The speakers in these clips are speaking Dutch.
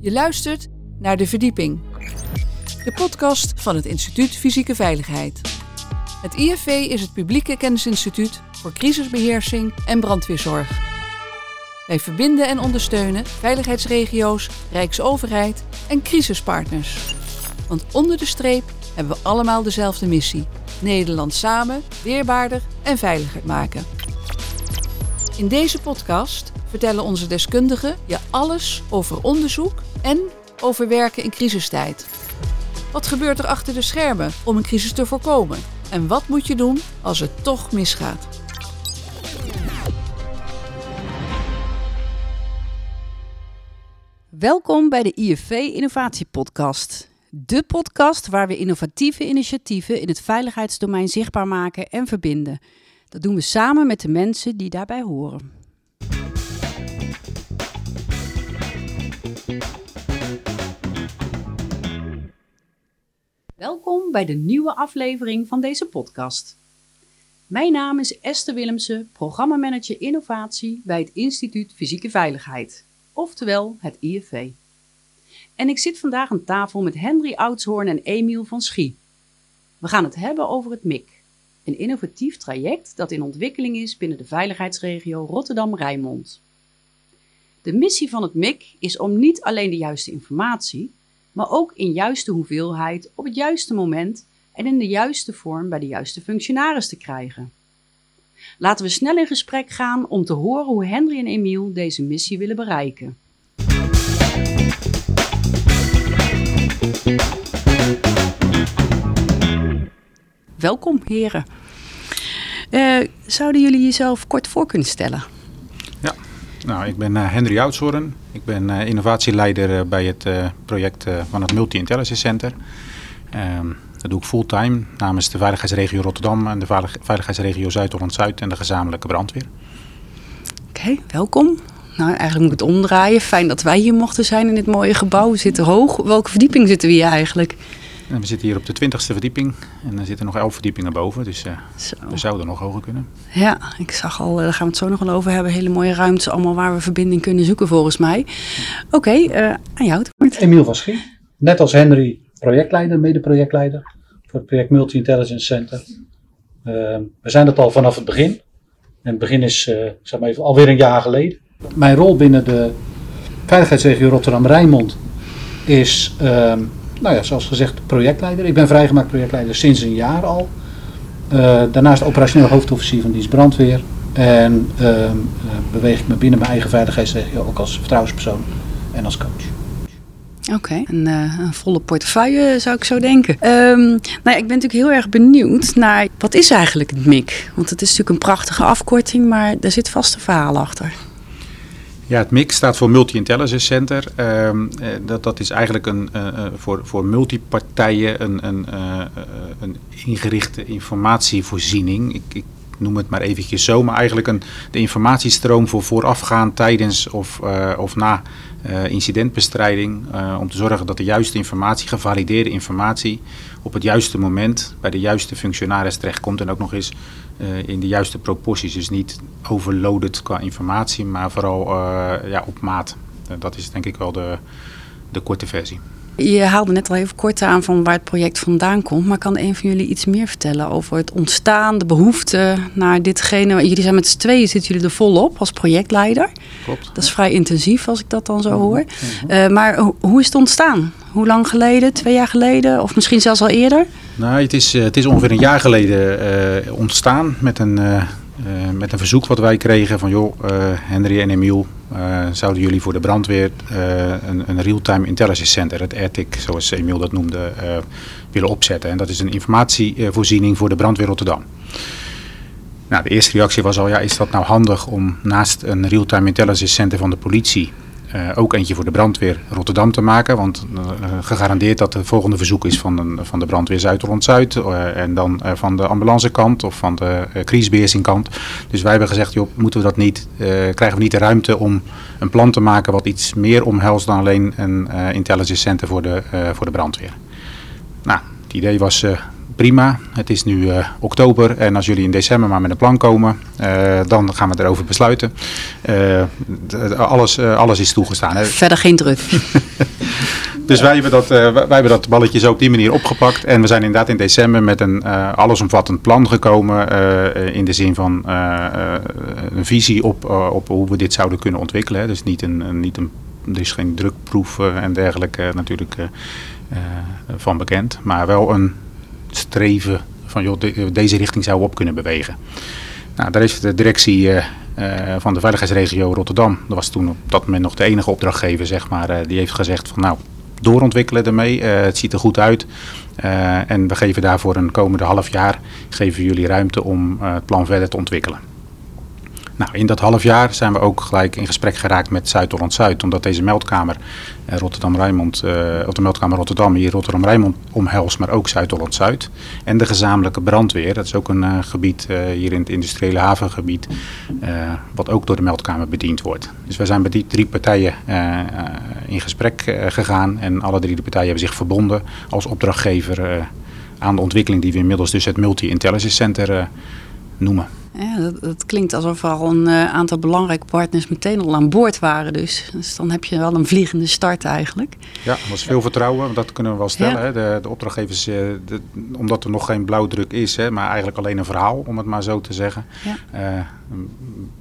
Je luistert naar De Verdieping. De podcast van het Instituut Fysieke Veiligheid. Het IFV is het publieke kennisinstituut voor crisisbeheersing en brandweerzorg. Wij verbinden en ondersteunen veiligheidsregio's, Rijksoverheid en crisispartners. Want onder de streep hebben we allemaal dezelfde missie. Nederland samen, weerbaarder en veiliger maken. In deze podcast vertellen onze deskundigen je alles over onderzoek en over werken in crisistijd. Wat gebeurt er achter de schermen om een crisis te voorkomen? En wat moet je doen als het toch misgaat? Welkom bij de IFV Innovatie Podcast. De podcast waar we innovatieve initiatieven in het veiligheidsdomein zichtbaar maken en verbinden. Dat doen we samen met de mensen die daarbij horen. Welkom bij de nieuwe aflevering van deze podcast. Mijn naam is Esther Willemsen, programmamanager innovatie bij het Instituut Fysieke Veiligheid, oftewel het IFV. En ik zit vandaag aan tafel met Henry Oudshoorn en Emiel van Schie. We gaan het hebben over het MIC, een innovatief traject dat in ontwikkeling is binnen de veiligheidsregio Rotterdam-Rijnmond. De missie van het MIC is om niet alleen de juiste informatie, maar ook in juiste hoeveelheid op het juiste moment en in de juiste vorm bij de juiste functionaris te krijgen. Laten we snel in gesprek gaan om te horen hoe Henry en Emiel deze missie willen bereiken. Welkom, heren. Uh, zouden jullie jezelf kort voor kunnen stellen? Nou, ik ben uh, Henry Oudshoorn. Ik ben uh, innovatieleider bij het project van het Multi-Intelligence Center. Ehm, dat doe ik fulltime namens de Veiligheidsregio Rotterdam en de Veiligheidsregio Zuid-Holland-Zuid en de gezamenlijke brandweer. Oké, welkom. Nou, eigenlijk moet ik het omdraaien. Fijn dat wij hier mochten zijn in dit mooie gebouw. We zitten hoog. Welke verdieping zitten we hier eigenlijk? We zitten hier op de twintigste verdieping en er zitten nog elf verdiepingen boven, dus uh, we zouden nog hoger kunnen. Ja, ik zag al, eh, daar gaan we het zo nog wel over hebben, hele mooie ruimtes allemaal waar we verbinding kunnen zoeken volgens mij. Oké, uh, aan jou het woord. Emiel van Schie, net als Henry projectleider, mede-projectleider voor het project Multi-Intelligence Center. we zijn dat al vanaf het begin. En het begin is, zeg maar even, alweer een jaar geleden. Mijn rol binnen de veiligheidsregio Rotterdam-Rijnmond is ehm, nou ja, zoals gezegd, projectleider. Ik ben vrijgemaakt projectleider sinds een jaar al. Uh, daarnaast operationeel hoofdofficier van dienst brandweer. En uh, beweeg ik me binnen mijn eigen veiligheidsregio ook als vertrouwenspersoon en als coach. Oké, een, een, volle portefeuille zou ik zo denken. Um, nou ja, ik ben natuurlijk heel erg benieuwd naar wat is eigenlijk het MIC? Want het is natuurlijk een prachtige afkorting, maar daar zit vast een verhaal achter. Ja, het MIC staat voor Multi-Intelligence Center. Ehm, eh, dat, dat is eigenlijk een, uh, voor, voor multipartijen een, een, een ingerichte informatievoorziening. Ik, ik, noem het maar eventjes zo, maar eigenlijk een, de informatiestroom voor voorafgaan, tijdens of, of na incidentbestrijding. om te zorgen dat de juiste informatie, gevalideerde informatie, op het juiste moment bij de juiste functionaris terechtkomt. En ook nog eens uh, in de juiste proporties. Dus niet overloaded qua informatie, maar vooral ja, op maat. Dat is denk ik wel de, de korte versie. Je haalde net al even kort aan van waar het project vandaan komt. Maar kan een van jullie iets meer vertellen over het ontstaan, de behoefte naar ditgene? Jullie zijn met z'n tweeën, zitten jullie er volop als projectleider. Klopt. Dat is vrij intensief als ik dat dan zo hoor. Uh, maar hoe is het ontstaan? Hoe lang geleden? Twee jaar geleden? Of misschien zelfs al eerder? Nou, het is, het is ongeveer een jaar geleden uh, ontstaan met een, uh, met een verzoek wat wij kregen van joh, Henry en Emiel, zouden jullie voor de brandweer een, een real-time intelligence center, het RTIC, zoals Emiel dat noemde, willen opzetten. En dat is een informatievoorziening voor de brandweer Rotterdam. Nou, de eerste reactie was al, ja, is dat nou handig om naast een real-time intelligence center van de politie uh, ook eentje voor de brandweer Rotterdam te maken. Want uh, gegarandeerd dat het volgende verzoek is van, een, van de brandweer Zuid-Holland-Zuid. Uh, en dan van de ambulancekant of van de crisisbeheersingkant. Dus wij hebben gezegd, joh, moeten we dat niet, krijgen we niet de ruimte om een plan te maken wat iets meer omhelst dan alleen een intelligence center voor de, voor de brandweer. Nou, het idee was prima. Het is nu oktober en als jullie in december maar met een plan komen, dan gaan we erover besluiten. alles, alles is toegestaan. Hè. Verder geen druk. Dus wij hebben, dat, wij hebben dat balletje zo op die manier opgepakt. En we zijn inderdaad in december met een allesomvattend plan gekomen. in de zin van een visie op, op hoe we dit zouden kunnen ontwikkelen. Hè. Dus niet een, een, niet een er is geen drukproef en dergelijke natuurlijk van bekend. Maar wel een streven van joh, deze richting zou op kunnen bewegen. Nou, daar is de directie van de veiligheidsregio Rotterdam, dat was toen op dat moment nog de enige opdrachtgever, zeg maar, die heeft gezegd van nou, doorontwikkelen ermee. het ziet er goed uit. en we geven daarvoor een komende half jaar geven jullie ruimte om het plan verder te ontwikkelen. Nou, in dat half jaar zijn we ook gelijk in gesprek geraakt met Zuid-Holland-Zuid. Omdat deze meldkamer eh, Rotterdam-Rijnmond, uh, de meldkamer Rotterdam hier Rotterdam-Rijnmond omhelst, maar ook Zuid-Holland-Zuid. En de gezamenlijke brandweer, dat is ook een uh, gebied hier in het industriële havengebied, wat ook door de meldkamer bediend wordt. Dus wij zijn met die drie partijen in gesprek gegaan en alle drie de partijen hebben zich verbonden als opdrachtgever aan de ontwikkeling die we inmiddels dus het Multi-Intelligence Center noemen. Ja, dat, klinkt alsof er al een uh, aantal belangrijke partners meteen al aan boord waren. Dus. dus dan heb je wel een vliegende start eigenlijk. Ja, er was veel vertrouwen, dat kunnen we wel stellen. Hè. De, de, opdrachtgevers, de, omdat er nog geen blauwdruk is, hè, maar eigenlijk alleen een verhaal, om het maar zo te zeggen. Ja. Uh,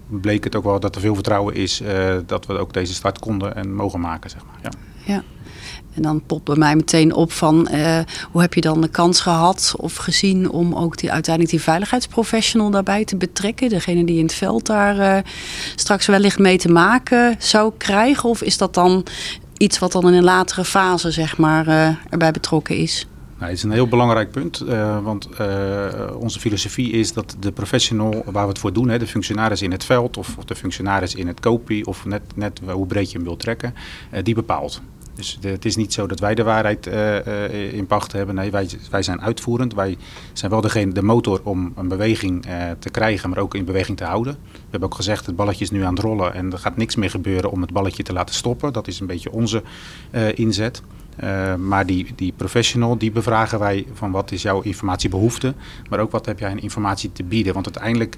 bleek het ook wel dat er veel vertrouwen is dat we ook deze start konden en mogen maken. Zeg maar. ja. ja. En dan popt bij mij meteen op van uh, hoe heb je dan de kans gehad of gezien om ook die, uiteindelijk die veiligheidsprofessional daarbij te betrekken. Degene die in het veld daar uh, straks wellicht mee te maken zou krijgen. Of is dat dan iets wat dan in een latere fase zeg maar, uh, erbij betrokken is? Nou, het is een heel belangrijk punt, want onze filosofie is dat de professional waar we het voor doen, hè, de functionaris in het veld of, de functionaris in het kopie of net, net hoe breed je hem wilt trekken, die bepaalt. Dus het is niet zo dat wij de waarheid uh, in pacht hebben. Nee, wij, wij zijn uitvoerend. Wij zijn wel degene, de motor om een beweging uh, te krijgen, maar ook in beweging te houden. We hebben ook gezegd, het balletje is nu aan het rollen en er gaat niks meer gebeuren om het balletje te laten stoppen. Dat is een beetje onze inzet. maar die, die professional, die bevragen wij van wat is jouw informatiebehoefte, maar ook wat heb jij aan informatie te bieden. Want uiteindelijk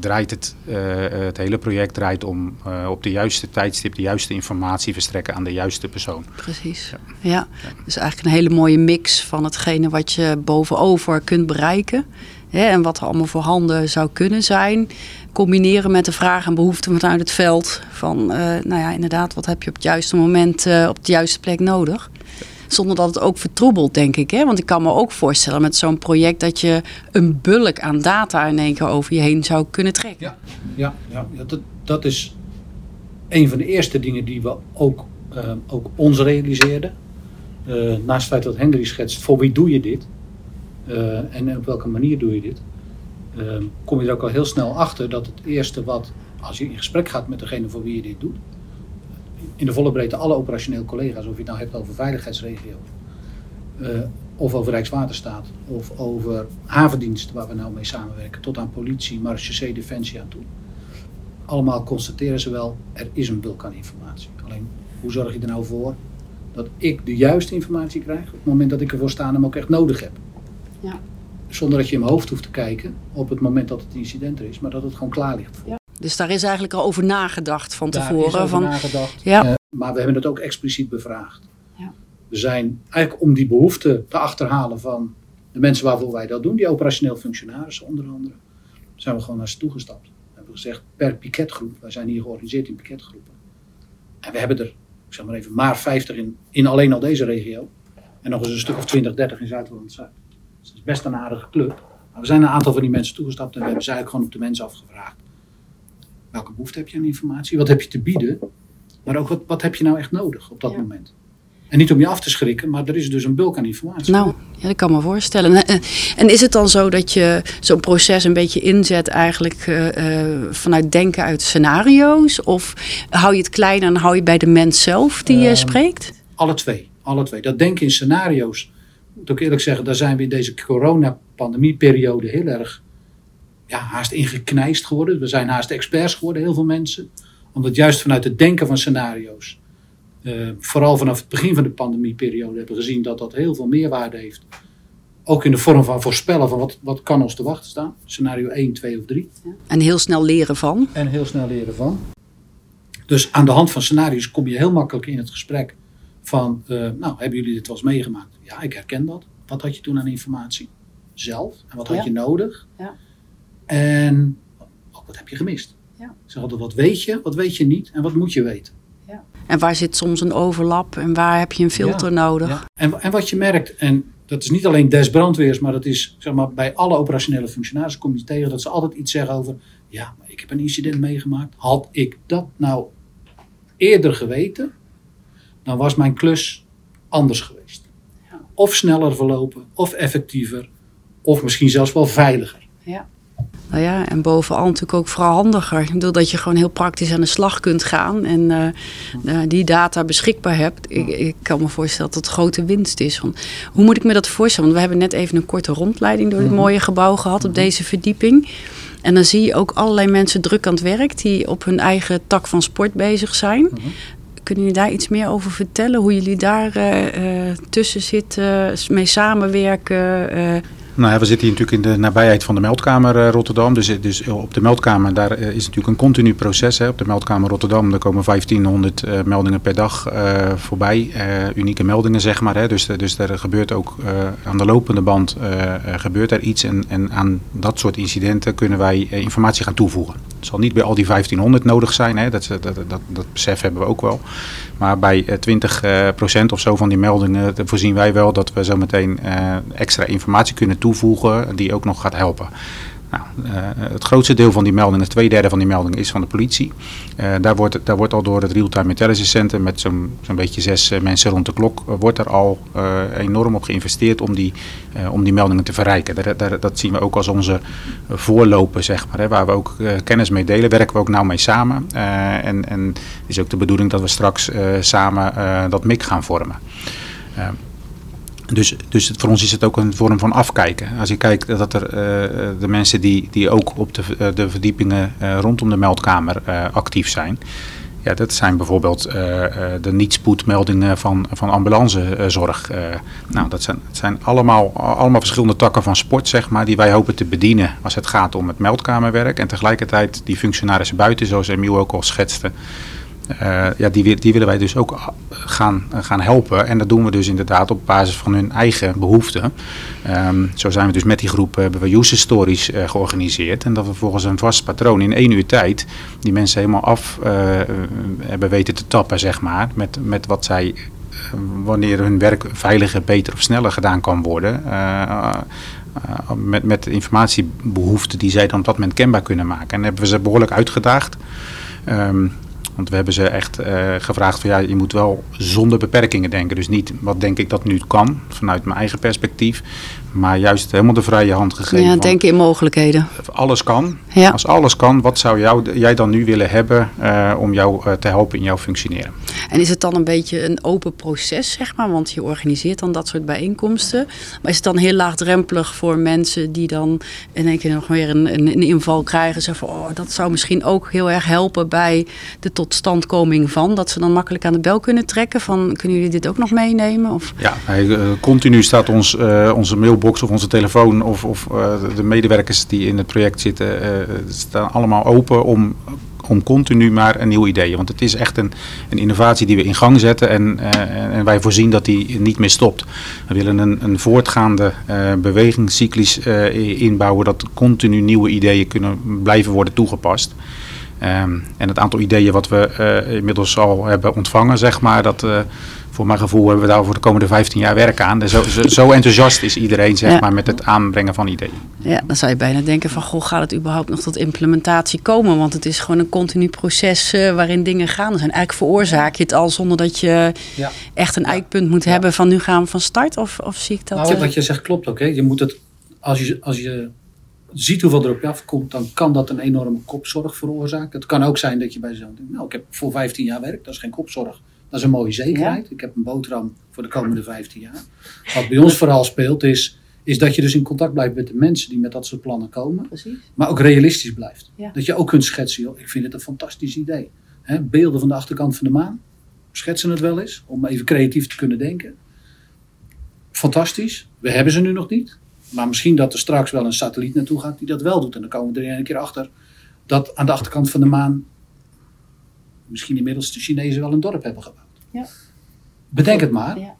draait het, uh, het hele project draait om uh, op de juiste tijdstip de juiste informatie verstrekken aan de juiste persoon. Precies. Ja. ja. Dus eigenlijk een hele mooie mix van hetgene wat je bovenover kunt bereiken. Hè, en wat er allemaal voorhanden zou kunnen zijn. Combineren met de vragen en behoeften vanuit het veld. Van, uh, nou ja, inderdaad, wat heb je op het juiste moment op de juiste plek nodig? Zonder dat het ook vertroebelt, denk ik. Hè? Want ik kan me ook voorstellen met zo'n project dat je een bulk aan data in één keer over je heen zou kunnen trekken. Ja, ja, ja dat, dat is een van de eerste dingen die we ook, uh, ook ons realiseerden. Uh, naast het feit dat Henry schetst, voor wie doe je dit? Uh, en op welke manier doe je dit? kom je er ook al heel snel achter dat het eerste wat, als je in gesprek gaat met degene voor wie je dit doet, in de volle breedte alle operationeel collega's, of je het nou hebt over veiligheidsregio, uh, of over Rijkswaterstaat, of over havendienst waar we nou mee samenwerken, tot aan politie, marechaussee, defensie aan toe. Allemaal constateren ze wel, er is een bulk aan informatie. Alleen, hoe zorg je er nou voor dat ik de juiste informatie krijg op het moment dat ik ervoor sta en hem ook echt nodig heb? Ja. Zonder dat je in mijn hoofd hoeft te kijken op het moment dat het incident er is, maar dat het gewoon klaar ligt. Ja. Dus daar is eigenlijk al over nagedacht van daar tevoren. Is over van, nagedacht. Ja. Uh, maar we hebben het ook expliciet bevraagd. Ja. We zijn eigenlijk om die behoefte te achterhalen van de mensen waarvoor wij dat doen, die operationeel functionarissen onder andere, zijn we gewoon naar ze toegestapt. We hebben gezegd per piketgroep, wij zijn hier georganiseerd in piketgroepen. En we hebben er, ik zeg maar even, maar 50 in, in alleen al deze regio. En nog eens een stuk of 20, 30 in Zuid-Holland-Zuid. Dus dat is best een aardige club. Maar we zijn een aantal van die mensen toegestapt en we hebben ze eigenlijk gewoon op de mensen afgevraagd welke behoefte heb je aan informatie? Wat heb je te bieden? Maar ook wat, wat heb je nou echt nodig op dat moment? En niet om je af te schrikken, maar er is dus een bulk aan informatie. Nou, ja, dat kan me voorstellen. En is het dan zo dat je zo'n proces een beetje inzet eigenlijk uh, vanuit denken uit scenario's? Of hou je het klein en hou je bij de mens zelf die je uh, spreekt? Alle twee, alle twee. Dat denken in scenario's, moet ik eerlijk zeggen, daar zijn we in deze coronapandemieperiode heel erg ja, haast ingeknijst geworden. We zijn haast experts geworden, heel veel mensen. Omdat juist vanuit het denken van scenario's, uh, vooral vanaf het begin van de pandemieperiode, hebben we gezien dat dat heel veel meerwaarde heeft ook in de vorm van voorspellen van wat, wat kan ons te wachten staan. Scenario 1, 2 of 3. En heel snel leren van. En heel snel leren van. Dus aan de hand van scenario's kom je heel makkelijk in het gesprek van, uh, nou, hebben jullie dit wel eens meegemaakt? Ja, ik herken dat. Wat had je toen aan informatie? Zelf. En wat had je nodig? Ja. En ook wat heb je gemist? Ja. Zeg altijd, wat weet je, wat weet je niet en wat moet je weten? En waar zit soms een overlap en waar heb je een filter nodig? Ja. En, en wat je merkt, en dat is niet alleen des brandweers, maar dat is zeg maar, bij alle operationele functionarissen kom je tegen dat ze altijd iets zeggen over, ja, maar ik heb een incident meegemaakt. Had ik dat nou eerder geweten, dan was mijn klus anders geweest. Ja. Of sneller verlopen, of effectiever, of misschien zelfs wel veiliger. Nou ja, en bovenal natuurlijk ook vooral handiger. Ik bedoel dat je gewoon heel praktisch aan de slag kunt gaan en eh, eh, die data beschikbaar hebt. Ik, ik kan me voorstellen dat het grote winst is. Want hoe moet ik me dat voorstellen? Want we hebben net even een korte rondleiding door dit Mhm. mooie gebouw gehad op deze verdieping. En dan zie je ook allerlei mensen druk aan het werk die op hun eigen tak van sport bezig zijn. Mhm. Kunnen jullie daar iets meer over vertellen? Hoe jullie daar eh, tussen zitten, mee samenwerken? Eh, Nou ja, we zitten hier natuurlijk in de nabijheid van de meldkamer eh, Rotterdam. Dus, dus op de meldkamer, daar eh, is natuurlijk een continu proces. Hè. Op de meldkamer Rotterdam, daar komen 1500 eh, meldingen per dag eh, voorbij. Eh, unieke meldingen, zeg maar. Hè. Dus, dus er gebeurt ook eh, aan de lopende band eh, eh, gebeurt er iets. En, en aan dat soort incidenten kunnen wij eh, informatie gaan toevoegen. Het zal niet bij al die 1500 nodig zijn. Hè. Dat, dat, dat, besef hebben we ook wel. Maar bij eh, 20 eh, procent of zo van die meldingen eh, voorzien wij wel dat we zo meteen eh, extra informatie kunnen toevoegen die ook nog gaat helpen. Nou, eh, het grootste deel van die meldingen, twee derde van die meldingen, is van de politie. Eh, daar, wordt, daar wordt al door het Real-Time Intelligence Center met zo'n zo'n beetje zes eh, mensen rond de klok, wordt er al enorm op geïnvesteerd om die, om die meldingen te verrijken. Daar, daar, dat zien we ook als onze voorlopen, zeg maar, hè, waar we ook kennis mee delen, werken we ook nauw mee samen. En, en is ook de bedoeling dat we straks samen dat MIC gaan vormen. Dus, dus voor ons is het ook een vorm van afkijken. Als je kijkt dat er eh, de mensen die, die ook op de, eh, de verdiepingen eh, rondom de meldkamer actief zijn. Ja, dat zijn bijvoorbeeld de niet-spoedmeldingen van, van ambulancezorg. Nou, dat zijn, het zijn allemaal, allemaal verschillende takken van sport, zeg maar, die wij hopen te bedienen als het gaat om het meldkamerwerk. En tegelijkertijd die functionarissen buiten, zoals Emiel ook al schetste. Eh, ja, die, die willen wij dus ook ah, gaan, gaan helpen. En dat doen we dus inderdaad op basis van hun eigen behoeften. Ehm, zo zijn we dus met die groep, eh, hebben we user stories eh, georganiseerd. En dat we volgens een vast patroon in één uur tijd die mensen helemaal af eh, eh, hebben weten te tappen, zeg maar. Met, met wat zij, eh, wanneer hun werk veiliger, beter of sneller gedaan kan worden. eh, eh, met, met informatiebehoeften die zij dan op dat moment kenbaar kunnen maken. En hebben we ze behoorlijk uitgedaagd. Ehm, want we hebben ze echt eh, gevraagd van ja, je moet wel zonder beperkingen denken. Dus niet wat denk ik dat nu kan, vanuit mijn eigen perspectief. Maar juist helemaal de vrije hand gegeven. ja, denken in mogelijkheden. Alles kan. Ja. Als alles kan, wat zou jou, jij dan nu willen hebben eh, om jou eh, te helpen in jouw functioneren? En is het dan een beetje een open proces, zeg maar? Want je organiseert dan dat soort bijeenkomsten. Maar is het dan heel laagdrempelig voor mensen die dan in één keer nog weer een, een, een inval krijgen? Zo van, oh, dat zou misschien ook heel erg helpen bij de totstandkoming van. Dat ze dan makkelijk aan de bel kunnen trekken van, kunnen jullie dit ook nog meenemen? Of, Ja, eh, continu staat ons, onze mailbox of onze telefoon of, of eh, de medewerkers die in het project zitten, eh, staan allemaal open om, om continu maar een nieuw idee. Want het is echt een, een innovatie die we in gang zetten en, eh, en- en wij voorzien dat die niet meer stopt. We willen een, een voortgaande eh bewegingscyclus inbouwen dat continu nieuwe ideeën kunnen blijven worden toegepast. Ehm, en het aantal ideeën wat we inmiddels al hebben ontvangen, zeg maar, dat voor mijn gevoel hebben we daar voor de komende 15 jaar werk aan. Dus zo, zo, zo enthousiast is iedereen, zeg Ja. maar, met het aanbrengen van ideeën. ja, dan zou je bijna denken van, goh, gaat het überhaupt nog tot implementatie komen? Want het is gewoon een continu proces eh, waarin dingen gaan. Dus eigenlijk veroorzaak je het al zonder dat je Ja. echt een eikpunt moet hebben van nu gaan we van start? Of, of zie ik dat? Nou, eh, wat je zegt klopt ook. Hè. Je moet het, als, je, als je ziet hoeveel er op je afkomt, dan kan dat een enorme kopzorg veroorzaken. Het kan ook zijn dat je bij jezelf denkt, nou ik heb voor 15 jaar werk, dat is geen kopzorg. Dat is een mooie zekerheid. Ik heb een boterham voor de komende 15 jaar. Wat bij ons vooral speelt is, is dat je dus in contact blijft met de mensen die met dat soort plannen komen. Precies. Maar ook realistisch blijft. Ja. Dat je ook kunt schetsen, joh, ik vind het een fantastisch idee. Beelden van de achterkant van de maan. Schetsen het wel eens, om even creatief te kunnen denken. fantastisch. We hebben ze nu nog niet. Maar misschien dat er straks wel een satelliet naartoe gaat die dat wel doet. En dan komen we er een keer achter dat aan de achterkant van de maan misschien inmiddels de Chinezen wel een dorp hebben gebouwd. Ja. Bedenk het maar. Ja.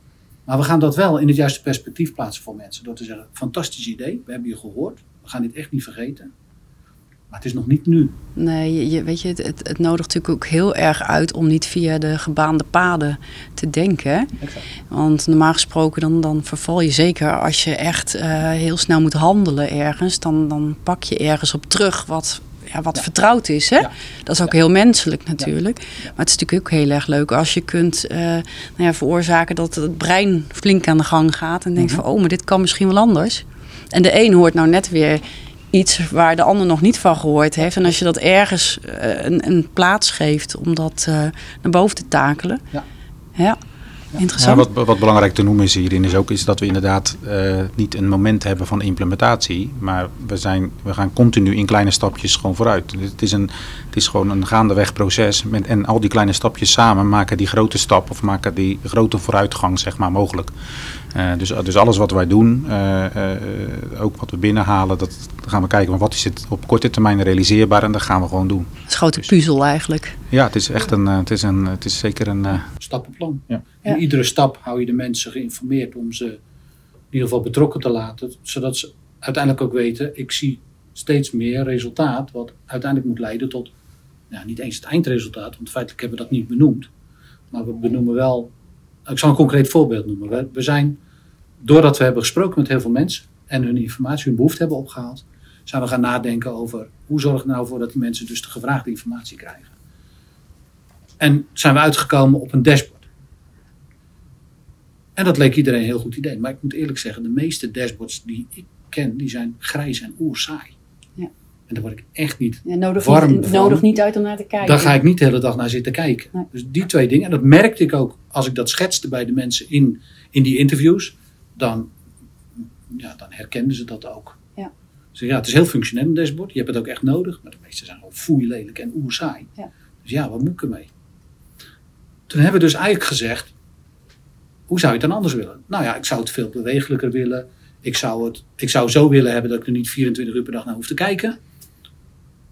Maar we gaan dat wel in het juiste perspectief plaatsen voor mensen. Door te zeggen, fantastisch idee, we hebben je gehoord. We gaan dit echt niet vergeten. Maar het is nog niet nu. Nee, je, je- weet je, het, het, het nodigt natuurlijk ook heel erg uit om niet via de gebaande paden te denken. Want normaal gesproken dan, dan verval je zeker als je echt eh, heel snel moet handelen ergens. Dan, dan pak je ergens op terug wat, ja, wat vertrouwd is. Hè? Ja. Dat is ook heel menselijk natuurlijk. Maar het is natuurlijk ook heel erg leuk als je kunt eh, nou ja, veroorzaken dat het brein flink aan de gang gaat. En denkt van, oh, maar dit kan misschien wel anders. En de een hoort nou net weer iets waar de ander nog niet van gehoord heeft. En als je dat ergens eh, een, een plaats geeft om dat eh, naar boven te takelen. Ja. Ja, Ja, interessant. wat, wat belangrijk te noemen is hierin is ook is dat we inderdaad eh, niet een moment hebben van implementatie, maar we, zijn, we gaan continu in kleine stapjes gewoon vooruit. Dus Het is, een, het is gewoon een gaandeweg proces met, en al die kleine stapjes samen maken die grote stap of maken die grote vooruitgang zeg maar mogelijk. Eh, dus, dus alles wat wij doen, eh, eh, ook wat we binnenhalen, dat dan gaan we kijken van wat is het op korte termijn realiseerbaar en dat gaan we gewoon doen. Dat is een grote puzzel eigenlijk. Ja, het is echt een, eh, het is een, het is zeker een, eh, Stappenplan. Ja. Ja. iedere stap hou je de mensen geïnformeerd om ze in ieder geval betrokken te laten. Zodat ze uiteindelijk ook weten, ik zie steeds meer resultaat wat uiteindelijk moet leiden tot, ja, niet eens het eindresultaat, want feitelijk hebben we dat niet benoemd. Maar we benoemen wel, ik zal een concreet voorbeeld noemen. We, we zijn, doordat we hebben gesproken met heel veel mensen en hun informatie, hun behoefte hebben opgehaald, zijn we gaan nadenken over hoe zorg ik nou voor dat die mensen dus de gevraagde informatie krijgen. En zijn we uitgekomen op een dashboard. En dat leek iedereen een heel goed idee. Maar ik moet eerlijk zeggen, de meeste dashboards die ik ken, die zijn grijs en oersaai. En daar word ik echt niet Ja, nodig, Warm niet, van. nodig niet uit om naar te kijken. daar ga ik niet de hele dag naar zitten kijken. Nee. Dus die twee dingen. En dat merkte ik ook als ik dat schetste bij de mensen in, in die interviews. Dan, ja, dan herkenden ze dat ook. Ja. Dus ja, het is heel functioneel een dashboard. Je hebt het ook echt nodig. Maar de meeste zijn gewoon foei lelijk en oerzaai. Ja. Dus ja, wat moet ik ermee? Toen hebben we dus eigenlijk gezegd. Hoe zou je het dan anders willen? Nou ja, ik zou het veel bewegelijker willen. Ik zou, het, ik zou zo willen hebben dat ik er niet 24 uur per dag naar hoef te kijken.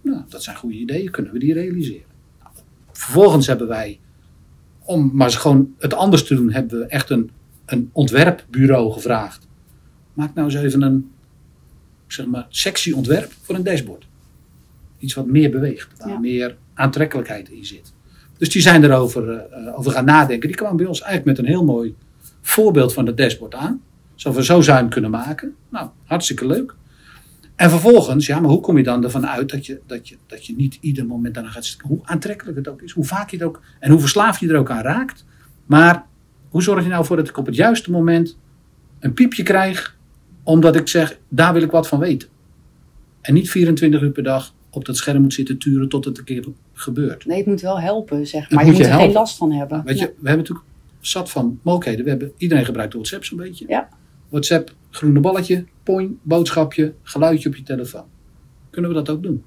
Nou, dat zijn goede ideeën. Kunnen we die realiseren? Nou, vervolgens hebben wij, om maar eens gewoon het anders te doen, hebben we echt een, een ontwerpbureau gevraagd. Maak nou eens even een, zeg maar, sexy ontwerp voor een dashboard. Iets wat meer beweegt, waar Ja. meer aantrekkelijkheid in zit. Dus die zijn erover eh, over gaan nadenken. Die kwamen bij ons eigenlijk met een heel mooi voorbeeld van het dashboard aan. Zo we zo hem kunnen maken. Nou, hartstikke leuk. En vervolgens, ja, maar hoe kom je dan ervan uit dat je, dat je, dat je niet ieder moment daarna gaat zitten? Hoe aantrekkelijk het ook is, hoe vaak je het ook, en hoe verslaafd je er ook aan raakt. Maar hoe zorg je nou voor dat ik op het juiste moment een piepje krijg, omdat ik zeg, daar wil ik wat van weten. En niet 24 uur per dag op dat scherm moet zitten turen tot het een keer gebeurt. Nee, het moet wel helpen, zeg Het maar. Je moet je er geen last van hebben. Weet je, we hebben natuurlijk zat van mogelijkheden. We hebben, iedereen gebruikt WhatsApp zo'n beetje. Ja. WhatsApp, groene balletje, poing, boodschapje, geluidje op je telefoon. Kunnen we dat ook doen?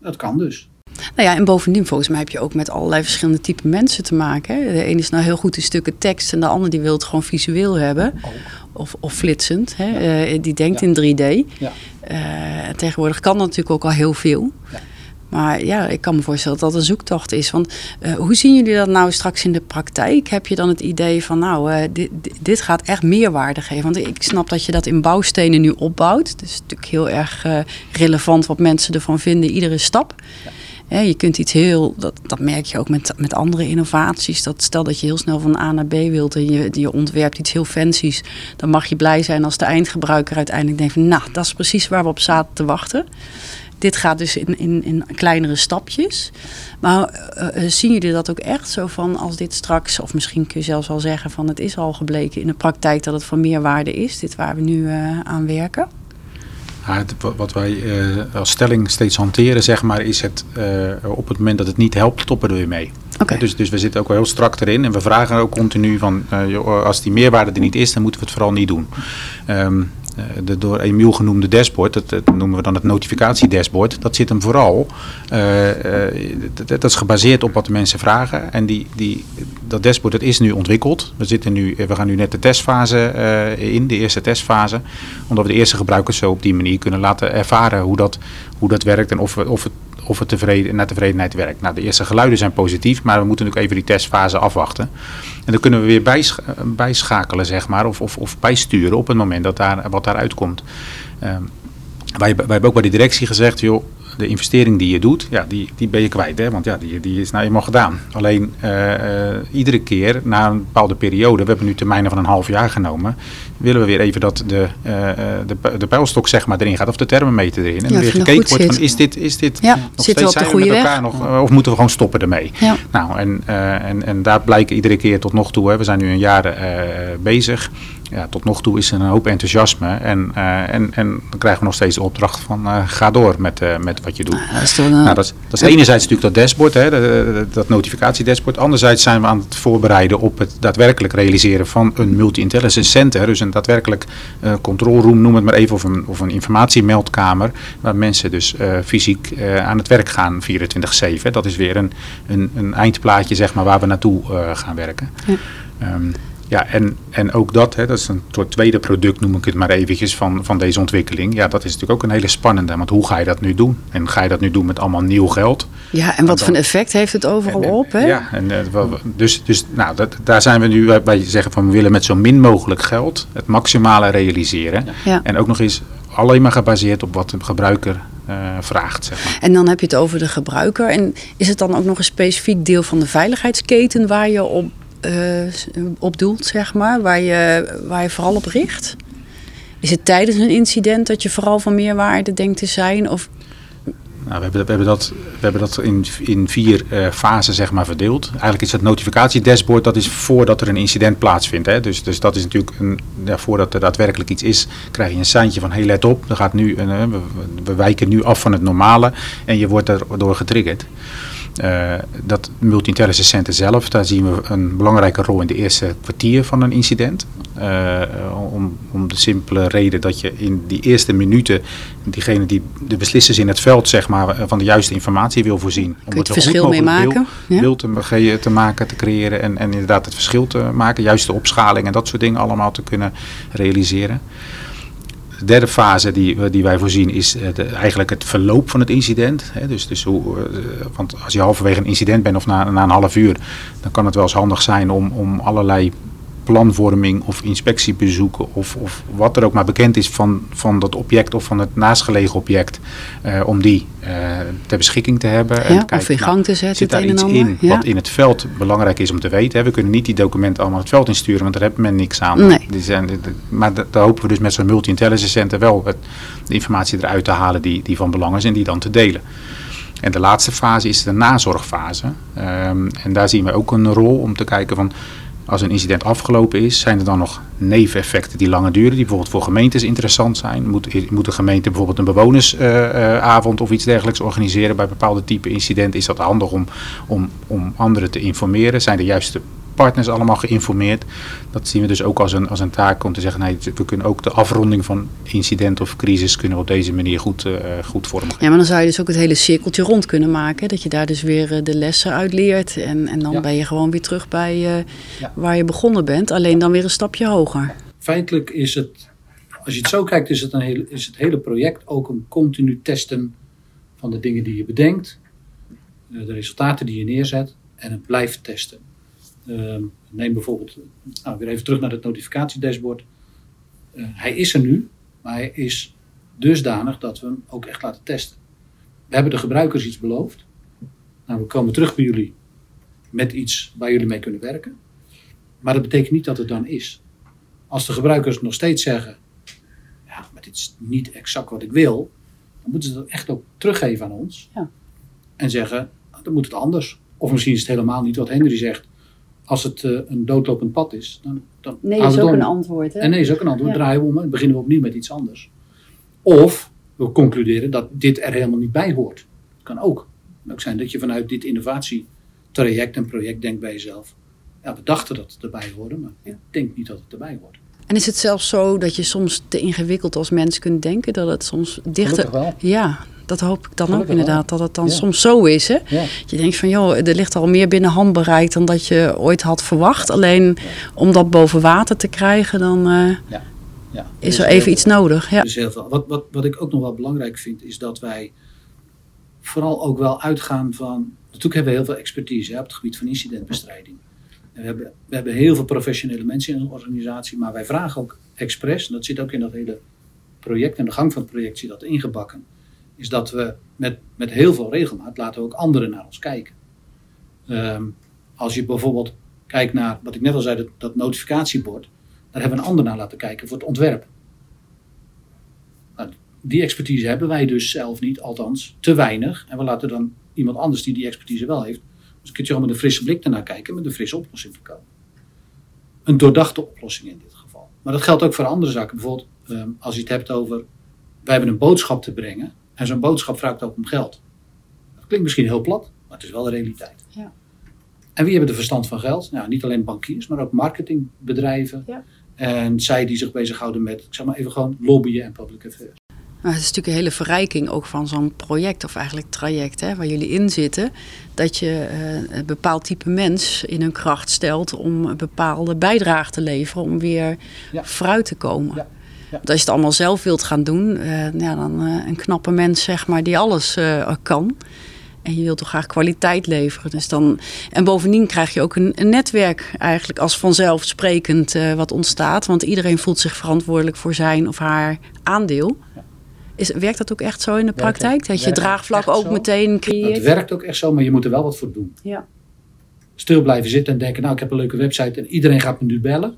Dat kan dus. Nou ja, en bovendien volgens mij heb je ook met allerlei verschillende type mensen te maken. Hè. De ene is nou heel goed in stukken tekst en de ander die wil het gewoon visueel hebben. Of, of flitsend. Hè. Eh, die denkt Ja. in 3D. Ja. Eh, en tegenwoordig kan dat natuurlijk ook al heel veel. Ja. Maar ja, ik kan me voorstellen dat dat een zoektocht is. Want eh, hoe zien jullie dat nou straks in de praktijk? Heb je dan het idee van, nou, eh, dit, dit- gaat echt meerwaarde geven? Want ik snap dat je dat in bouwstenen nu opbouwt. Het is natuurlijk heel erg eh, relevant wat mensen ervan vinden, iedere stap. Je kunt iets heel, dat, dat merk je ook met, met andere innovaties. Dat stel dat je heel snel van A naar B wilt en je, je ontwerpt iets heel fancies. Dan mag je blij zijn als de eindgebruiker uiteindelijk denkt van, nou, dat is precies waar we op zaten te wachten. Dit gaat dus in, in, in kleinere stapjes. Maar eh, eh, zien jullie dat ook echt zo van als dit straks, of misschien kun je zelfs al zeggen van het is al gebleken in de praktijk dat het van meerwaarde is, dit waar we nu eh, aan werken? Ja, het- wa- wat wij als stelling steeds hanteren, zeg maar, is het op het moment dat het niet helpt, stoppen we er weer mee. Dus, dus we zitten ook wel heel strak erin en we vragen ook continu van, als die meerwaarde er niet is, dan moeten we het vooral niet doen. Ehm, de door Emiel genoemde dashboard, dat, dat noemen we dan het notificatiedashboard, dat zit hem vooral. eh, eh, dat, dat is gebaseerd op wat de mensen vragen. En die, die, dat dashboard dat is nu ontwikkeld. We, zitten nu, we gaan nu net de testfase eh, in, de eerste testfase. Omdat we de eerste gebruikers zo op die manier kunnen laten ervaren hoe dat, hoe dat werkt en of, we, of het of het tevreden, naar tevredenheid werkt. Nou, de eerste geluiden zijn positief, maar we moeten natuurlijk even die testfase afwachten. En dan kunnen we weer bijsch bijschakelen, zeg maar, of, of, of bijsturen op het moment dat daar wat daaruit komt. Um, wij, wij hebben ook bij de directie gezegd, joh, de investering die je doet, ja, die, die ben je kwijt. Hè? Want ja, die, die is nou eenmaal gedaan. Alleen uh, uh, iedere keer na een bepaalde periode, we hebben nu termijnen van een half jaar genomen, willen we weer even dat de, uh, de, de pijlstok zeg maar erin gaat of de thermometer erin. En Ja, weer gekeken wordt van is dit, is dit Ja, nog zitten we steeds op de we met goede elkaar weg? nog, of moeten we gewoon stoppen ermee? Ja. Nou, en, en, en daar blijken iedere keer tot nog toe, hè, we zijn nu een jaar bezig. Ja, tot nog toe is er een hoop enthousiasme. En, uh, en, en dan krijgen we nog steeds de opdracht van uh, ga door met, uh, met wat je doet. Dat is Nou, dat, is, dat is enerzijds natuurlijk dat dashboard, hè, dat, dat notificatiedashboard. Anderzijds zijn we aan het voorbereiden op het daadwerkelijk realiseren van een multi-intelligence center. Dus een daadwerkelijk uh, control room, noem het maar even, of een, of een informatiemeldkamer. Waar mensen dus fysiek aan het werk gaan 24-7. Dat is weer een, een, een eindplaatje zeg maar, waar we naartoe gaan werken. Ja. Um, ja, en, en ook dat, hè, dat is een soort tweede product, noem ik het maar eventjes, van, van deze ontwikkeling. Ja, dat is natuurlijk ook een hele spannende, want hoe ga je dat nu doen? En ga je dat nu doen met allemaal nieuw geld? Ja, en wat dan, voor een effect heeft het overal en, op? Hè? Ja, en, uh, dus, dus nou, dat, daar zijn we nu bij, zeggen van we willen met zo min mogelijk geld het maximale realiseren. Ja. En ook nog eens alleen maar gebaseerd op wat de gebruiker uh, vraagt. Zeg maar. En dan heb je het over de gebruiker. En is het dan ook nog een specifiek deel van de veiligheidsketen waar je op op doelt, zeg maar, waar je, waar je vooral op richt? Is het tijdens een incident dat je vooral van meerwaarde denkt te zijn? Of... Nou, we, hebben, we, hebben dat, we hebben dat in, in vier uh, fasen zeg maar, verdeeld. Eigenlijk is het notificatiedashboard dat is voordat er een incident plaatsvindt. Hè? Dus, dus dat is natuurlijk, een, ja, voordat er daadwerkelijk iets is, krijg je een seintje van hey, let op. Er gaat nu, uh, we, we wijken nu af van het normale en je wordt erdoor getriggerd. Uh, dat multi-intelligence center zelf, daar zien we een belangrijke rol in de eerste kwartier van een incident. Uh, om, om de simpele reden dat je in die eerste minuten diegene die de beslissers in het veld zeg maar, van de juiste informatie wil voorzien. Je het verschil mee maken? Beeld, beeld te, te, maken, te creëren en, en inderdaad het verschil te maken. Juiste opschaling en dat soort dingen allemaal te kunnen realiseren. De derde fase die, die wij voorzien is de, eigenlijk het verloop van het incident. Dus, dus hoe, uh, want als je halverwege een incident bent of na, na een half uur, dan kan het wel eens handig zijn om, om allerlei planvorming of inspectiebezoeken of, of wat er ook maar bekend is van, van dat object of van het naastgelegen object, uh, om die uh, ter beschikking te hebben. Ja, en kijken, of in gang nou, te zetten. Zit daar iets in ja. wat in het veld belangrijk is om te weten? Hè? We kunnen niet die documenten allemaal het veld insturen, want daar heeft men niks aan. Nee. Die zijn, maar daar hopen we dus met zo'n multi-intelligence center wel het, de informatie eruit te halen die, die van belang is en die dan te delen. En de laatste fase is de nazorgfase. Um, en daar zien we ook een rol om te kijken van als een incident afgelopen is, zijn er dan nog neveneffecten die langer duren, die bijvoorbeeld voor gemeentes interessant zijn? Moet, moet de gemeente bijvoorbeeld een bewonersavond of iets dergelijks organiseren bij bepaalde type incidenten? Is dat handig om, om, om anderen te informeren? Zijn de juiste partners allemaal geïnformeerd? Dat zien we dus ook als een, als een taak om te zeggen, nee, we kunnen ook de afronding van incident of crisis kunnen we op deze manier goed, uh, goed vormgeven. Ja, maar dan zou je dus ook het hele cirkeltje rond kunnen maken. Dat je daar dus weer de lessen uit leert. En, en dan ja. ben je gewoon weer terug bij uh, ja. waar je begonnen bent. Alleen dan weer een stapje hoger. Feitelijk is het, als je het zo kijkt, is het, een hele, is het hele project ook een continu testen van de dingen die je bedenkt. De resultaten die je neerzet. En het blijft testen. Uh, neem bijvoorbeeld, nou, weer even terug naar het notificatiedashboard. Uh, hij is er nu, maar hij is dusdanig dat we hem ook echt laten testen. We hebben de gebruikers iets beloofd. Nou, we komen terug bij jullie met iets waar jullie mee kunnen werken. Maar dat betekent niet dat het dan is. Als de gebruikers nog steeds zeggen, ja, maar dit is niet exact wat ik wil, dan moeten ze dat echt ook teruggeven aan ons. Ja. En zeggen, dan moet het anders. Of misschien is het helemaal niet wat Henry zegt als het uh, een doodlopend pad is, dan, dan Nee, is ook om. een antwoord. Hè? En nee, is ook een antwoord. Ja. Draaien we om en beginnen we opnieuw met iets anders. Of we concluderen dat dit er helemaal niet bij hoort. Dat kan ook. Het kan ook zijn dat je vanuit dit innovatietraject en project denkt bij jezelf. Ja, we dachten dat het erbij hoorde, maar ik denk niet dat het erbij hoort. En is het zelfs zo dat je soms te ingewikkeld als mens kunt denken? Dat het soms dichter... Ja, dat hoop ik dan Gelukkig ook inderdaad. Dat het dan Ja. soms zo is. Hè? Ja. Je denkt van, joh, er ligt al meer binnen handbereik dan dat je ooit had verwacht. Alleen om dat boven water te krijgen, dan eh, Ja. Ja. is Dus er heel even iets veel. nodig. Ja. Dus heel veel. Wat, wat, wat ik ook nog wel belangrijk vind, is dat wij vooral ook wel uitgaan van. Natuurlijk hebben we heel veel expertise hè, op het gebied van incidentbestrijding. En we, hebben, we hebben heel veel professionele mensen in onze organisatie, maar wij vragen ook expres, en dat zit ook in dat hele project, en de gang van het project zit dat ingebakken, is dat we met, met heel veel regelmaat laten we ook anderen naar ons kijken. Ehm, als je bijvoorbeeld kijkt naar, wat ik net al zei, dat, dat notificatiebord, daar hebben we een ander naar laten kijken voor het ontwerp. Nou, die expertise hebben wij dus zelf niet, althans te weinig. En we laten dan iemand anders die die expertise wel heeft, dus een keertje gewoon met een frisse blik ernaar kijken, met een frisse oplossing te komen. Een doordachte oplossing in dit geval. Maar dat geldt ook voor andere zaken. Bijvoorbeeld, ehm, als je het hebt over, wij hebben een boodschap te brengen en zo'n boodschap vraagt ook om geld. Dat klinkt misschien heel plat, maar het is wel de realiteit. Ja. En wie hebben er verstand van geld? Nou, niet alleen bankiers, maar ook marketingbedrijven. Ja. En zij die zich bezighouden met, ik zeg maar even gewoon lobbyen en public affairs. Maar het is natuurlijk een hele verrijking ook van zo'n project, of eigenlijk traject, hè, waar jullie in zitten. Dat je eh, een bepaald type mens in hun kracht stelt om een bepaalde bijdrage te leveren om weer Ja. vooruit te komen. Ja. Want als je het allemaal zelf wilt gaan doen, eh, ja, dan eh, een knappe mens zeg maar die alles eh, kan. En je wilt toch graag kwaliteit leveren. Dus dan, en bovendien krijg je ook een, een netwerk eigenlijk als vanzelfsprekend wat ontstaat. Want iedereen voelt zich verantwoordelijk voor zijn of haar aandeel. Is, werkt dat ook echt zo in de Werkt praktijk? Dat je draagvlak ook zo. meteen Het creëert? werkt ook echt zo, maar je moet er wel wat voor doen. Ja. Stil blijven zitten en denken, nou ik heb een leuke website en iedereen gaat me nu bellen.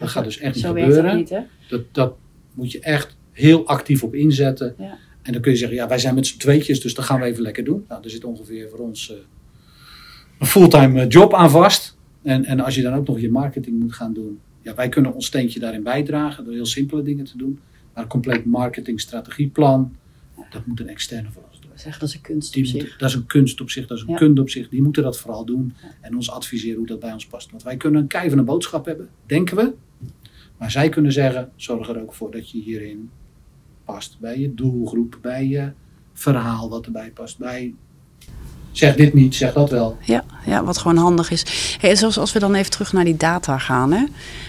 Dat gaat dus echt niet Zo werkt dat gebeuren. niet, hè? Dat, dat moet je echt heel actief op inzetten. Ja. En dan kun je zeggen, ja wij zijn met z'n tweetjes, dus dat gaan we even lekker doen. Nou, er zit ongeveer voor ons eh, een fulltime eh, job aan vast. En, en als je dan ook nog je marketing moet gaan doen. Ja, wij kunnen ons steentje daarin bijdragen door heel simpele dingen te doen. Maar een compleet marketingstrategieplan, dat moet een externe voor ons doen. Zeggen dat is een kunst op moet- zich. dat is een kunst op zich, dat is een Ja. kunde op zich. Die moeten dat vooral doen en ons adviseren hoe dat bij ons past. Want wij kunnen een kei van een boodschap hebben, denken we. Maar zij kunnen zeggen, zorg er ook voor dat je hierin past. Bij je doelgroep, bij je verhaal wat erbij past. Bij, zeg dit niet, zeg dat wel. Ja, ja, wat gewoon handig is. Hey, zoals als we dan even terug naar die data gaan. Hè?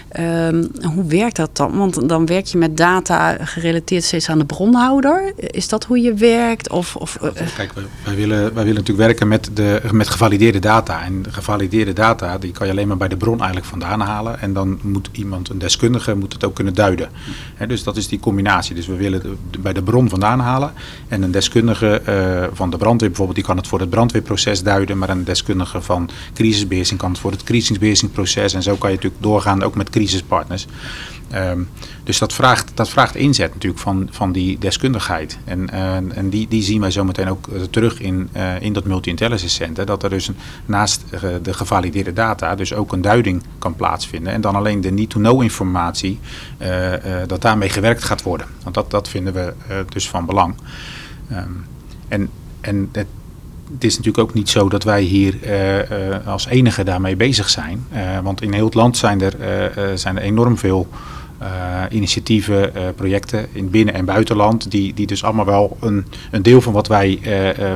Ehm, hoe werkt dat dan? Want dan werk je met data gerelateerd steeds aan de bronhouder. Is dat hoe je werkt? Of, of, eh, Kijk, wij, wij willen, wij willen natuurlijk werken met, de, met gevalideerde data. En de gevalideerde data die kan je alleen maar bij de bron eigenlijk vandaan halen. En dan moet iemand, een deskundige, moet het ook kunnen duiden. Hè, dus dat is die combinatie. Dus we willen de- de- bij de bron vandaan halen. En een deskundige eh, van de brandweer bijvoorbeeld, die kan het voor het brandweerproces duiden. Maar een deskundige van crisisbeheersing kan het voor het crisisbeheersingsproces. En zo kan je natuurlijk doorgaan, ook met crisispartners. Ehm, dus dat vraagt, dat vraagt inzet natuurlijk van, van die deskundigheid. En, en die, die zien wij zometeen ook eh, terug in, eh, in dat multi-intelligence center. Dat er dus een, naast eh, de gevalideerde data dus ook een duiding kan plaatsvinden. En dan alleen de need-to-know informatie, dat daarmee gewerkt gaat worden. Want dat, dat vinden we dus van belang. Ehm, en en het, het is natuurlijk ook niet zo dat wij hier eh, eh, als enige daarmee bezig zijn. Eh, want in heel het land zijn er, zijn er enorm veel initiatieven, projecten in binnen- en buitenland. Die, die dus allemaal wel een, een deel van wat wij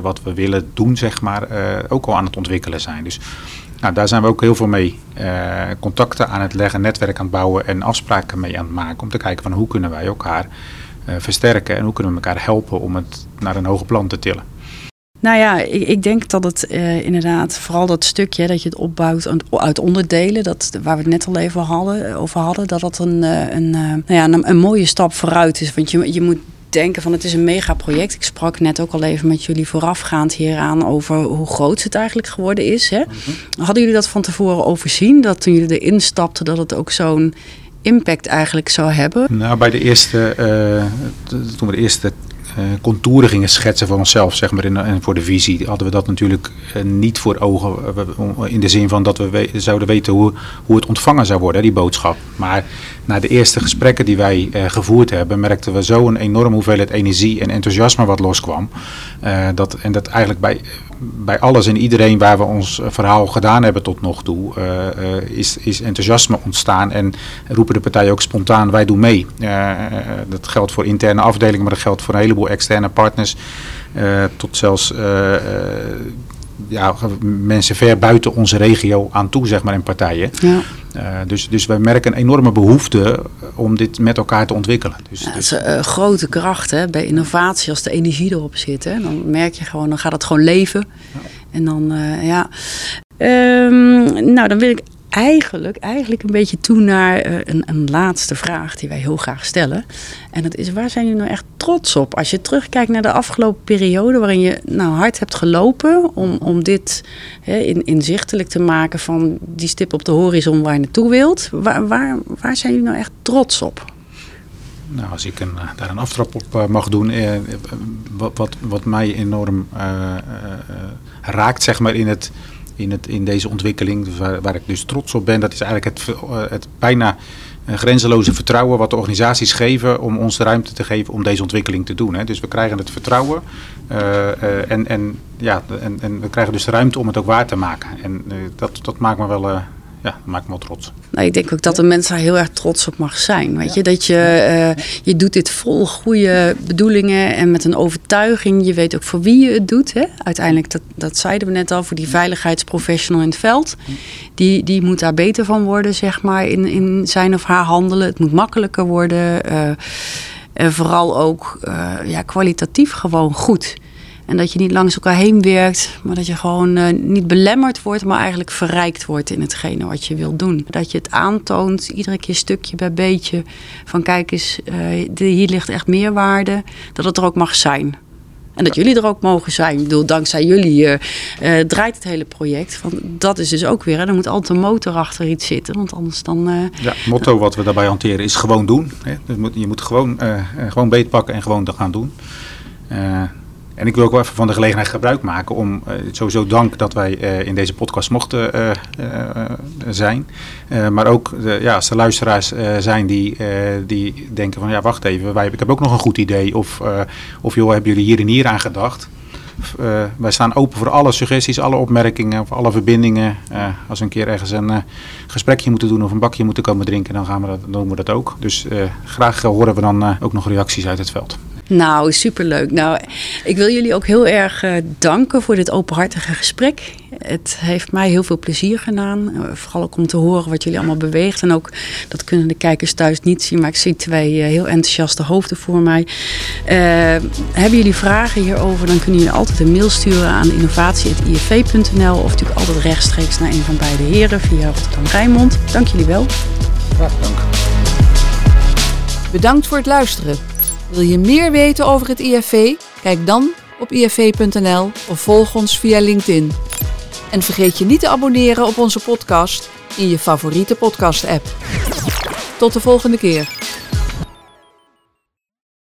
wat we willen doen, zeg maar, ook al aan het ontwikkelen zijn. Dus nou, daar zijn we ook heel veel mee contacten aan het leggen, netwerk aan het bouwen en afspraken mee aan het maken. Om te kijken van hoe kunnen wij elkaar versterken en hoe kunnen we elkaar helpen om het naar een hoger plan te tillen. Nou ja, ik, ik denk dat het eh, inderdaad, vooral dat stukje dat je het opbouwt uit- onderdelen, dat, waar we het net al even hadden, over hadden, dat dat een, eh, een, eh, nou ja, een, een mooie stap vooruit is. Want je, je moet denken van het is een megaproject. Ik sprak net ook al even met jullie voorafgaand hieraan over hoe groot het eigenlijk geworden is. Hè? Hadden jullie dat van tevoren overzien, dat toen jullie erin stapten, dat het ook zo'n impact eigenlijk zou hebben? Nou, bij de eerste, eh, toen we de eerste eh, contouren gingen schetsen voor onszelf, zeg maar, en voor de visie, hadden we dat natuurlijk eh, niet voor ogen. eh, in de zin van dat we zouden weten hoe, hoe het ontvangen zou worden, die boodschap. Maar na de eerste gesprekken die wij eh, gevoerd hebben, merkten we zo een enorme hoeveelheid energie en enthousiasme wat loskwam. eh, dat, en dat eigenlijk bij, bij alles en iedereen waar we ons verhaal gedaan hebben tot nog toe, is, is enthousiasme ontstaan en roepen de partijen ook spontaan, wij doen mee. dat geldt voor interne afdelingen, maar dat geldt voor een heleboel externe partners. tot zelfs ja, mensen ver buiten onze regio aan toe, zeg maar, in partijen. Ja. Uh, dus, dus wij merken een enorme behoefte om dit met elkaar te ontwikkelen. Dus, ja, dat is een grote kracht hè, bij innovatie. Als de energie erop zit, hè, dan merk je gewoon, dan gaat het gewoon leven. Ja. En dan, uh, ja. Um, nou, dan wil ik eigenlijk, eigenlijk een beetje toe naar uh, een, een, laatste vraag die wij heel graag stellen. En dat is, waar zijn jullie nou echt trots op? Als je terugkijkt naar de afgelopen periode waarin je nou hard hebt gelopen om, om dit hè, in, inzichtelijk te maken van die stip op de horizon waar je naartoe wilt. Waar, waar, waar zijn jullie nou echt trots op? Nou, als ik een, eh, daar een aftrap op uh, mag doen, eh, wat, wat, wat mij enorm raakt, zeg maar, in het in, het, in deze ontwikkeling. Dus waar, ik dus trots op ben, dat is eigenlijk het, eh, het bijna uh, grenzeloze vertrouwen wat de organisaties geven om ons de ruimte te geven om deze ontwikkeling te doen. Hè. Dus we krijgen het vertrouwen uh, en, en, ja, en, en we krijgen dus de ruimte om het ook waar te maken. En dat, dat maakt me wel ja, dat maakt me wel trots. Nou, ik denk ook dat de mens daar heel erg trots op mag zijn. Weet je, dat je, uh, je doet dit vol goede bedoelingen en met een overtuiging. Je weet ook voor wie je het doet. Hè? Uiteindelijk, dat, dat zeiden we net al, voor die veiligheidsprofessional in het veld. Die, die moet daar beter van worden, zeg maar, in, in zijn of haar handelen. Het moet makkelijker worden. Uh, en vooral ook uh, ja, kwalitatief gewoon goed. En dat je niet langs elkaar heen werkt, maar dat je gewoon uh, niet belemmerd wordt, maar eigenlijk verrijkt wordt in hetgene wat je wilt doen. Dat je het aantoont, iedere keer stukje bij beetje, van kijk eens, uh, hier ligt echt meerwaarde, dat het er ook mag zijn. En dat jullie er ook mogen zijn. Ik bedoel, dankzij jullie uh, draait het hele project. Want dat is dus ook weer, hè, er moet altijd een motor achter iets zitten. Want anders dan... ja, het motto wat we daarbij hanteren is gewoon doen. Hè. Dus je moet gewoon, gewoon beetpakken en gewoon te gaan doen. En ik wil ook wel even van de gelegenheid gebruik maken om uh, sowieso dank dat wij uh, in deze podcast mochten uh, zijn. maar ook ja, als er luisteraars zijn die, die denken van ja wacht even, wij, ik heb ook nog een goed idee. Of, of joh, hebben jullie hier en hier aan gedacht? wij staan open voor alle suggesties, alle opmerkingen of alle verbindingen. als we een keer ergens een gesprekje moeten doen of een bakje moeten komen drinken, dan, gaan we dat, dan doen we dat ook. Dus graag horen we dan ook nog reacties uit het veld. Nou, superleuk. Nou, ik wil jullie ook heel erg uh, danken voor dit openhartige gesprek. Het heeft mij heel veel plezier gedaan. Uh, vooral ook om te horen wat jullie allemaal beweegt. En ook, dat kunnen de kijkers thuis niet zien, maar ik zie twee uh, heel enthousiaste hoofden voor mij. hebben jullie vragen hierover, dan kunnen jullie altijd een mail sturen aan innovatie.ifv.nl of natuurlijk altijd rechtstreeks naar een van beide heren via Rotterdam Rijnmond. Dank jullie wel. Graag dank. Bedankt voor het luisteren. Wil je meer weten over het IFV? Kijk dan op ifv.nl of volg ons via LinkedIn. En vergeet je niet te abonneren op onze podcast in je favoriete podcast-app. Tot de volgende keer.